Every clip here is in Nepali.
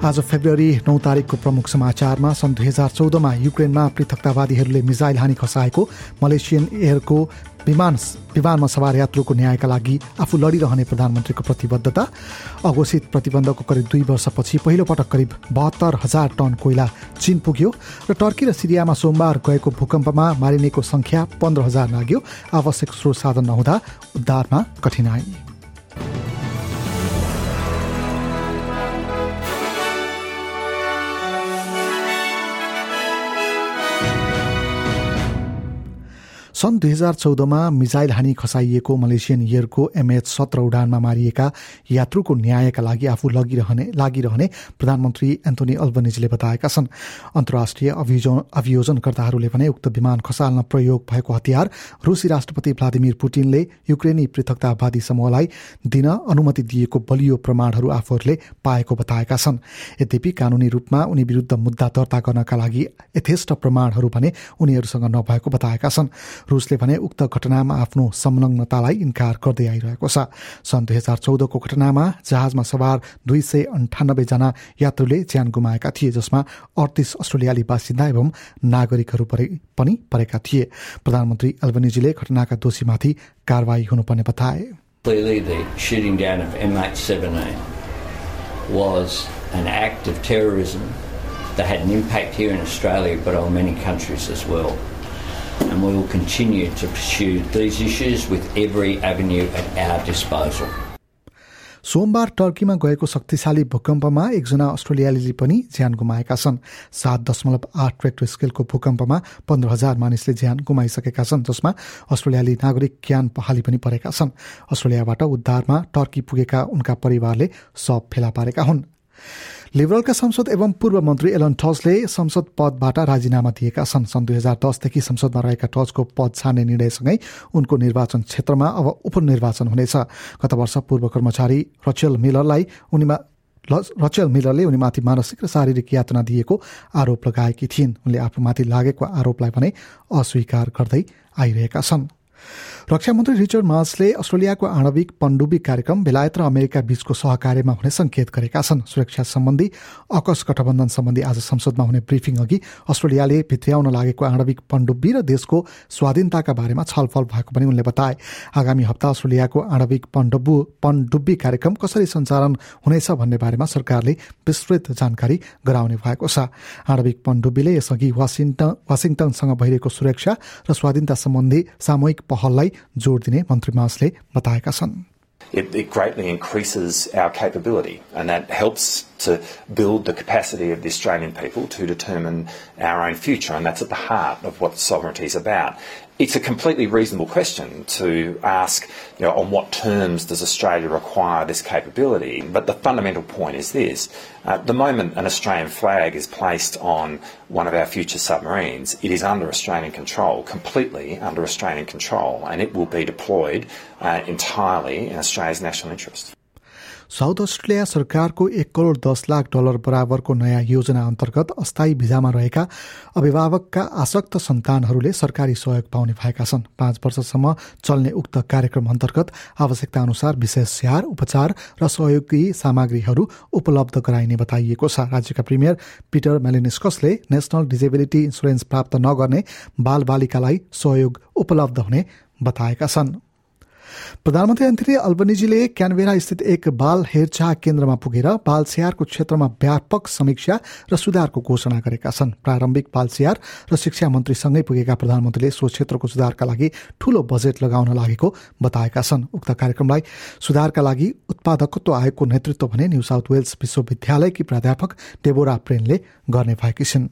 आज फेब्रुअरी नौ तारिकको प्रमुख समाचारमा सन् दुई हजार चौधमा युक्रेनमा पृथकतावादीहरूले मिजाइल हानी खसाएको मलेसियन एयरको विमान विमानमा सवार यात्रुको न्यायका लागि आफू लडिरहने प्रधानमन्त्रीको प्रतिबद्धता। अघोषित प्रतिबन्धको करिब दुई वर्षपछि पहिलोपटक करिब बहत्तर हजार टन कोइला चीन पुग्यो र टर्की र सिरियामा सोमबार गएको भूकम्पमा मारिनेको सङ्ख्या पन्ध्र हजार नाग्यो। आवश्यक स्रोत साधन नहुँदा उद्धारमा कठिनाई। सन् दुई हजार चौधमा मिजाइल हानी खसाइएको मलेसियन इयरको एमएच सत्र उडानमा मारिएका यात्रुको न्यायका लागि आफू लगिरहने लागिरहने प्रधानमन्त्री एन्थोनी अल्बनिजले बताएका छन्। अन्तर्राष्ट्रिय अभियोजन अभियोजनकर्ताहरूले भने उक्त विमान खसाल्न प्रयोग भएको हतियार रुसी राष्ट्रपति भ्लादिमिर पुटिनले युक्रेनी पृथकतावादी समूहलाई दिन अनुमति दिएको बलियो प्रमाणहरू आफूहरूले पाएको बताएका छन्। यद्यपि कानूनी रूपमा उनी विरुद्ध मुद्दा दर्ता गर्नका लागि यथेष्ट प्रमाणहरू भने उनीहरूसँग नभएको बताएका छन्। रुसले भने उक्त घटनामा आफ्नो संलग्नतालाई इन्कार गर्दै आइरहेको छ। सन् दुई हजार चौधको घटनामा जहाजमा सवार दुई सय अन्ठानब्बेजना यात्रुले ज्यान गुमाएका थिए जसमा अडतिस अस्ट्रेलियाली बासिन्दा एवं नागरिकहरू पनि परेका थिए। प्रधानमन्त्री अल्बनिजीले घटनाका दोषीमाथि कारवाही हुनुपर्ने बताए। Clearly, the shooting down of MH17 was an act of terrorism that had an impact here in Australia, but on many countries as well. And we will continue to pursue these issues with every avenue at our disposal. सोमबार टर्कीमा गएको शक्तिशाली भूकम्पमा एकजना अस्ट्रेलियालीले पनि ज्यान गुमाएका छन्। सात दशमलव आठ रेक्टर स्केलको भूकम्पमा पन्ध्र हजार मानिसले ज्यान गुमाइसकेका छन् जसमा अस्ट्रेलियाली नागरिक ज्ञान पहाली पनि परेका छन्। अस्ट्रेलियाबाट उद्धारमा टर्की पुगेका उनका परिवारले सब फेला पारेका हुन्। लिबरलका सांसद एवं पूर्व मन्त्री एलन टचले संसद पदबाट राजीनामा दिएका छन्। सन् दुई हजार दसदेखि संसदमा रहेका टचको पद छान्ने निर्णयसँगै उनको निर्वाचन क्षेत्रमा अब उपनिर्वाचन हुनेछ। गत वर्ष पूर्व कर्मचारी रचेल मिलरलाई उनीमा रचेल मिलरले उनीमाथि मानसिक र शारीरिक यातना दिएको आरोप लगाएकी थिइन्। उनले आफूमाथि लागेको आरोपलाई भने अस्वीकार गर्दै आइरहेका छन्। रक्षामन्त्री रिचर्ड मार्सले अस्ट्रेलियाको आणविक पण्डुबी कार्यक्रम बेलायत र अमेरिका बीचको सहकार्यमा हुने संकेत गरेका छन्। सुरक्षा सम्बन्धी अकस गठबन्धन सम्बन्धी आज संसदमा हुने ब्रिफिङ अघि अस्ट्रेलियाले भित्र्याउन लागेको आणविक पण्डुब्बी र देशको स्वाधीनताका बारेमा छलफल भएको पनि उनले बताए। आगामी हप्ता अस्ट्रेलियाको आणविक पण्डुब्बु पण्डुब्बी कार्यक्रम कसरी सञ्चालन हुनेछ भन्ने बारेमा सरकारले विस्तृत जानकारी गराउने भएको छ। आणविक पण्डुब्बीले यसअघि वासिङटन वासिङटनसँग भइरहेको सुरक्षा र स्वाधीनता सम्बन्धी सामूहिक पहललाई जोड दिने मन्त्री मासले बताएका छन् It, it, greatly increases our capability, and that helps to build the capacity of the Australian people to determine our own future, and that's at the heart of what sovereignty is about it's a completely reasonable question to ask, you know, on what terms does Australia require this capability? But the fundamental point is this. Uh, the moment an Australian flag is placed on one of our future submarines, it is under Australian control, completely under Australian control, and it will be deployed uh, entirely in Australia's national interest. South Australia सरकारको एक करोड दस लाख डलर बराबरको नयाँ योजना अन्तर्गत अस्थायी भिजामा रहेका अभिभावकका आसक्त सन्तानहरूले सरकारी सहयोग पाउने भएका छन्। पाँच वर्षसम्म चल्ने उक्त कार्यक्रम अन्तर्गत आवश्यकता अनुसार विशेष स्याहार उपचार र सहयोगी सामग्रीहरू उपलब्ध गराइने बताइएको छ। राज्यका प्रिमियर पिटर मेलिनिस्कसले नेसनल डिजेबिलिटी इन्सुरेन्स प्राप्त नगर्ने बालबालिकालाई सहयोग उपलब्ध हुने बताएका छन्। प्रधानमन्त्री एन्थनी अल्बनिजीले क्यानबेरा स्थित एक बाल हेरचाह केन्द्रमा पुगेर बाल स्याहारको क्षेत्रमा व्यापक समीक्षा र सुधारको घोषणा गरेका छन्। प्रारम्भिक बाल स्याहार र शिक्षा मन्त्रीसँगै पुगेका प्रधानमन्त्रीले सो क्षेत्रको सुधारका लागि ठूलो बजेट लगाउन लागेको बताएका छन्। उक्त कार्यक्रमलाई सुधारका लागि उत्पादकत्व आयोगको नेतृत्व भने न्यू साउथ वेल्स विश्वविद्यालयकी प्राध्यापक डेबोरा प्रेनले गर्ने भएकी छिन्।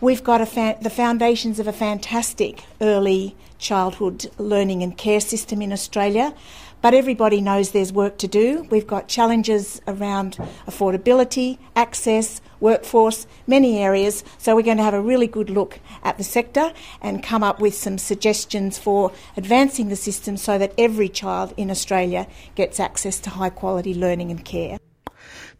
We've got the foundations of a fantastic early childhood learning and care system in Australia, but everybody knows there's work to do. We've got challenges around affordability, access, workforce, many areas. So we're going to have a really good look at the sector and come up with some suggestions for advancing the system so that every child in Australia gets access to high quality learning and care.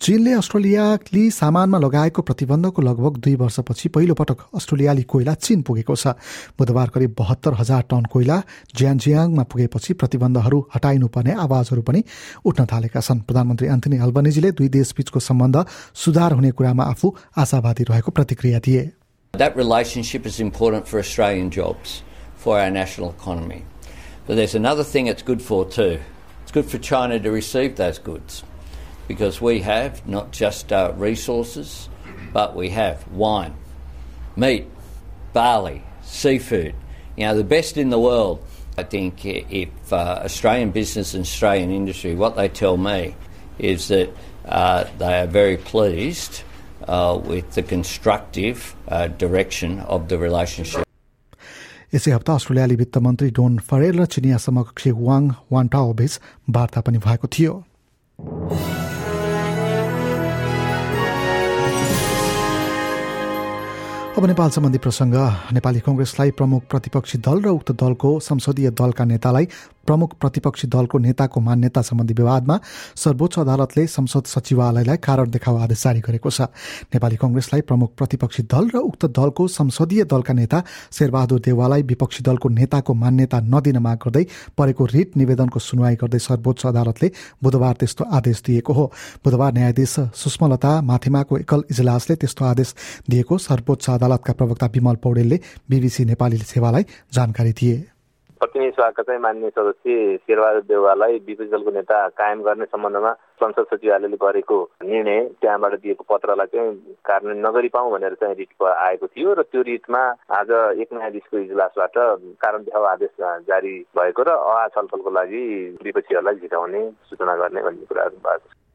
चीनले अस्ट्रेलियाली सामानमा लगाएको प्रतिबन्धको लगभग दुई वर्षपछि पहिलो पटक अस्ट्रेलियाली कोइला चीन पुगेको छ बुधबार करिब बहत्तर हजार टन कोइला ज्यानजियाङमा पुगेपछि प्रतिबन्धहरू हटाइनुपर्ने आवाजहरू पनि उठ्न थालेका छन् प्रधानमन्त्री एन्थनी अल्बनिजीले दुई देशबीचको सम्बन्ध सुधार हुने कुरामा आफू आशावादी रहेको प्रतिक्रिया दिए That relationship is important for Australian jobs, for our national economy. But there's another thing it's good for too. It's good for China to receive those goods because we have not just uh, resources, but we have wine, meat, barley, seafood. You know, the best in the world. I think if uh, Australian business and Australian industry, what they tell me is that uh, they are very pleased uh, with the constructive uh, direction of the relationship. यसै हप्ता अस्ट्रेलियाली वित्त मन्त्री डोन फरेल र चिनिया समकक्षी वाङ वान्टाओ बीच वार्ता पनि भएको थियो अब नेपाल सम्बन्धी प्रसङ्ग। नेपाली कङ्ग्रेसलाई प्रमुख प्रतिपक्षी दल र उक्त दलको संसदीय दलका नेतालाई प्रमुख प्रतिपक्षी दलको नेताको मान्यता सम्बन्धी विवादमा सर्वोच्च अदालतले संसद सचिवालयलाई कारण देखाउ आदेश जारी गरेको छ। नेपाली कंग्रेसलाई प्रमुख प्रतिपक्षी दल र उक्त दलको संसदीय दलका नेता शेरबहादुर देवाललाई विपक्षी दलको नेताको मान्यता नदिन माग गर्दै परेको रिट निवेदनको सुनवाई गर्दै सर्वोच्च अदालतले बुधबार त्यस्तो आदेश दिएको हो। बुधबार न्यायाधीश सुषमलता माथिमाको एकल इजलासले त्यस्तो आदेश दिएको सर्वोच्च अदालतका प्रवक्ता विमल पौडेलले बीबीसी नेपाली सेवालाई जानकारी दिए। प्रतिनिधि सभाका चाहिँ मान्य सदस्य शेरबहादुर देउवालाई विपक्षी दलको नेता कायम गर्ने सम्बन्धमा संसद सचिवालयले गरेको निर्णय त्यहाँबाट दिएको पत्रलाई चाहिँ कार्यान्वयन नगरी पाउँ भनेर चाहिँ रिट आएको थियो र त्यो रिटमा आज एक न्यायाधीशको इजलासबाट कारण देखाउ आदेश जारी भएको र अहा छलफलको लागि विपक्षीहरूलाई झिटाउने सूचना गर्ने भन्ने कुराहरू भएको छ।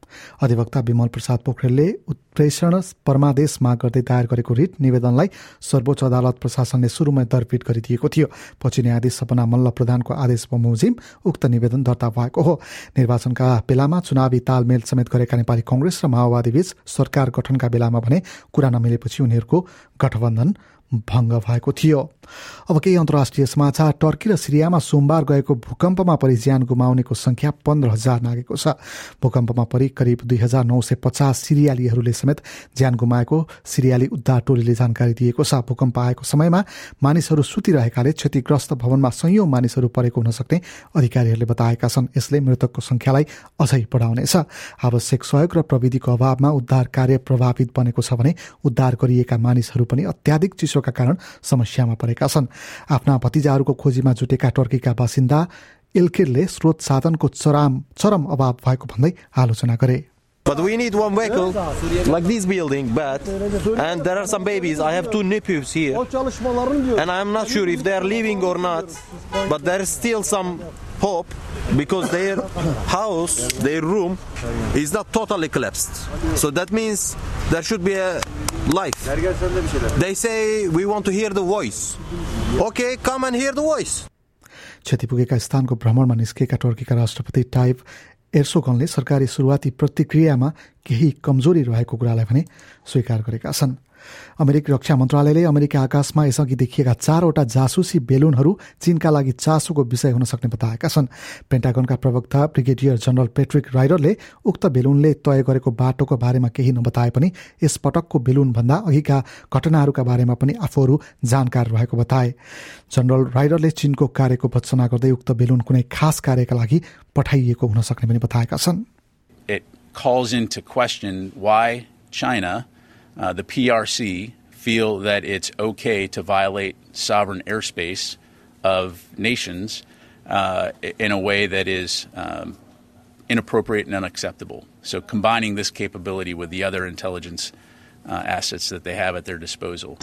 अधिवक्ता विमल प्रसाद पोखरेलले उत्प्रेषण परमादेश माग गर्दै दायर गरेको रिट निवेदनलाई सर्वोच्च अदालत प्रशासनले सुरुमै दरपिट गरिदिएको थियो। पछि न्यायाधीश सपना मल्ल प्रधानको आदेश बमोजिम उक्त निवेदन दर्ता भएको हो। निर्वाचनका बेलामा चुनावी तालमेल समेत गरेका नेपाली कंग्रेस र माओवादी बीच सरकार गठनका बेलामा भने कुरा नमिलेपछि उनीहरूको गठबन्धन भङ्ग भएको थियो। अब केही अन्तर्राष्ट्रिय समाचार टर्की र सिरियामा सोमबार गएको भूकम्पमा परि ज्यान गुमाउनेको संख्या पन्ध्र हजार नागेको छ। भूकम्पमा परि करिब दुई हजार नौ सय पचास सिरियालीहरूले समेत ज्यान गुमाएको सिरियाली उद्धार टोलीले जानकारी दिएको छ। भूकम्प आएको समयमा मानिसहरू सुतिरहेकाले क्षतिग्रस्त भवनमा संयौं मानिसहरू परेको हुन सक्ने अधिकारीहरूले बताएका छन्। यसले मृतकको संख्यालाई अझै बढाउनेछ। आवश्यक सहयोग र प्रविधिको अभावमा उद्धार कार्य प्रभावित बनेको छ भने उद्धार गरिएका मानिसहरू पनि अत्याधिक चिसो का कारण समस्यामा परेका छन् आफ्ना भतिजाहरूको खोजीमा जुटेका टर्कीका बासिन्दा इल्किरले स्रोत साधनको चरम चरम अभाव भएको भन्दै आलोचना गरे But we need one vehicle like this building, but and there are some babies. I have two nephews here, and I'm not sure if they are leaving or not. But there is still some hope because their house, their room, is not totally collapsed. So that means there should be a life. They say we want to hear the voice. Okay, come and hear the voice. क्षति पुगेका स्थानको भ्रमणमा निस्केका टर्कीका राष्ट्रपति टाइप एर्सोगनले सरकारी सुरुवाती प्रतिक्रियामा केही कमजोरी रहेको कुरालाई भने स्वीकार गरेका छन् अमेरिकी रक्षा मन्त्रालयले अमेरिकी आकाशमा यसअघि देखिएका चारवटा जासुसी बेलुनहरू चीनका लागि चासोको विषय हुन सक्ने बताएका छन्। पेन्टागनका प्रवक्ता ब्रिगेडियर जनरल पेट्रिक राइडरले उक्त बेलुनले तय गरेको बाटोको बारेमा केही नबताए पनि यस पटकको बेलुनभन्दा अघिका घटनाहरूका बारेमा पनि आफूहरू जानकार रहेको बताए। जनरल राइडरले चीनको कार्यको भत्सना गर्दै उक्त बेलुन कुनै खास कार्यका लागि पठाइएको हुन सक्ने पनि बताएका छन्। It calls into question why China uh, the PRC feel that it's okay to violate sovereign airspace of nations uh, in a way that is um, inappropriate and unacceptable. So, combining this capability with the other intelligence uh, assets that they have at their disposal.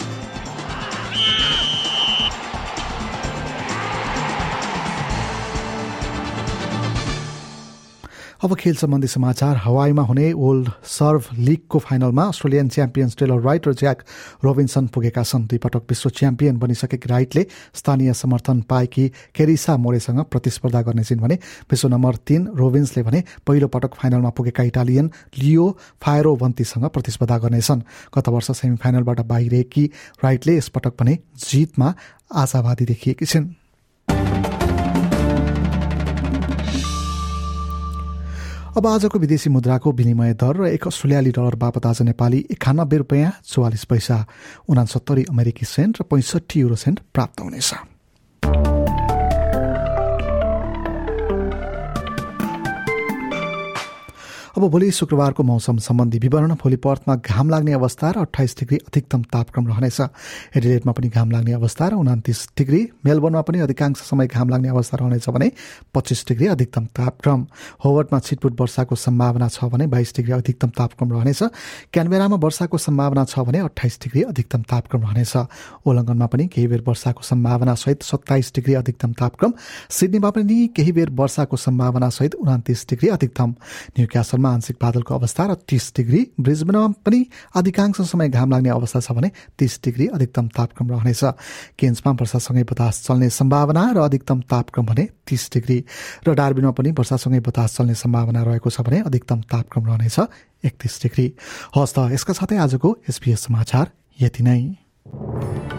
अब खेल सम्बन्धी समाचार हवाईमा हुने ओल्ड सर्भ लिगको फाइनलमा अस्ट्रेलियन च्याम्पियन टेलर राइट र ज्याक रोबिन्सन पुगेका छन्। दुई पटक विश्व च्याम्पियन बनिसकेकी राइटले स्थानीय समर्थन पाएकी केरिसा मोरेसँग प्रतिस्पर्धा गर्नेछिन् भने विश्व नम्बर तीन रोबिन्सले भने पहिलो पटक फाइनलमा पुगेका इटालियन लियो फायरोवन्तीसँग प्रतिस्पर्धा गर्नेछन्। गत वर्ष सेमी फाइनलबाट बाहिरिएकी राइटले यसपटक भने जितमा आशावादी देखिएकी छिन्। अब आजको विदेशी मुद्राको विनिमय दर र एक अस्ट्रेलियाली डलर बापत आज नेपाली एकानब्बे रुपियाँ चौवालिस पैसा उनासत्तरी अमेरिकी सेन्ट र पैँसठी युरो सेन्ट प्राप्त हुनेछ। अब भोलि शुक्रबारको मौसम सम्बन्धी विवरण भोलि पर्थमा घाम लाग्ने अवस्था र अठाइस डिग्री अधिकतम तापक्रम रहनेछ। एडिलेटमा पनि घाम लाग्ने अवस्था र उनातिस डिग्री मेलबोर्नमा पनि अधिकांश समय घाम लाग्ने अवस्था रहनेछ भने पच्चिस डिग्री अधिकतम तापक्रम। होवर्डमा छिटपुट वर्षाको सम्भावना छ भने बाइस डिग्री अधिकतम तापक्रम रहनेछ। क्यानबेरामा वर्षाको सम्भावना छ भने अठाइस डिग्री अधिकतम तापक्रम रहनेछ। ओलङ्गनमा पनि केही बेर वर्षाको सम्भावना सहित सत्ताइस डिग्री अधिकतम तापक्रम। सिडनीमा पनि केही बेर वर्षाको सम्भावना सहित उनातिस डिग्री अधिकतम। न्यू क्यासलमा आंशिक बादलको अवस्था र तीस डिग्री ब्रिजबेनमा पनि अधिकांश समय घाम लाग्ने अवस्था छ भने तीस डिग्री अधिकतम तापक्रम रहनेछ। केन्समा वर्षासँगै बतास चल्ने सम्भावना र अधिकतम तापक्रम भने तीस डिग्री र डार्बिनमा पनि वर्षासँगै बतास चल्ने सम्भावना रहेको छ भने अधिकतम तापक्रम रहनेछ एकतिस डिग्री। हस्त यसका साथै आजको एसपीएस समाचार यति नै।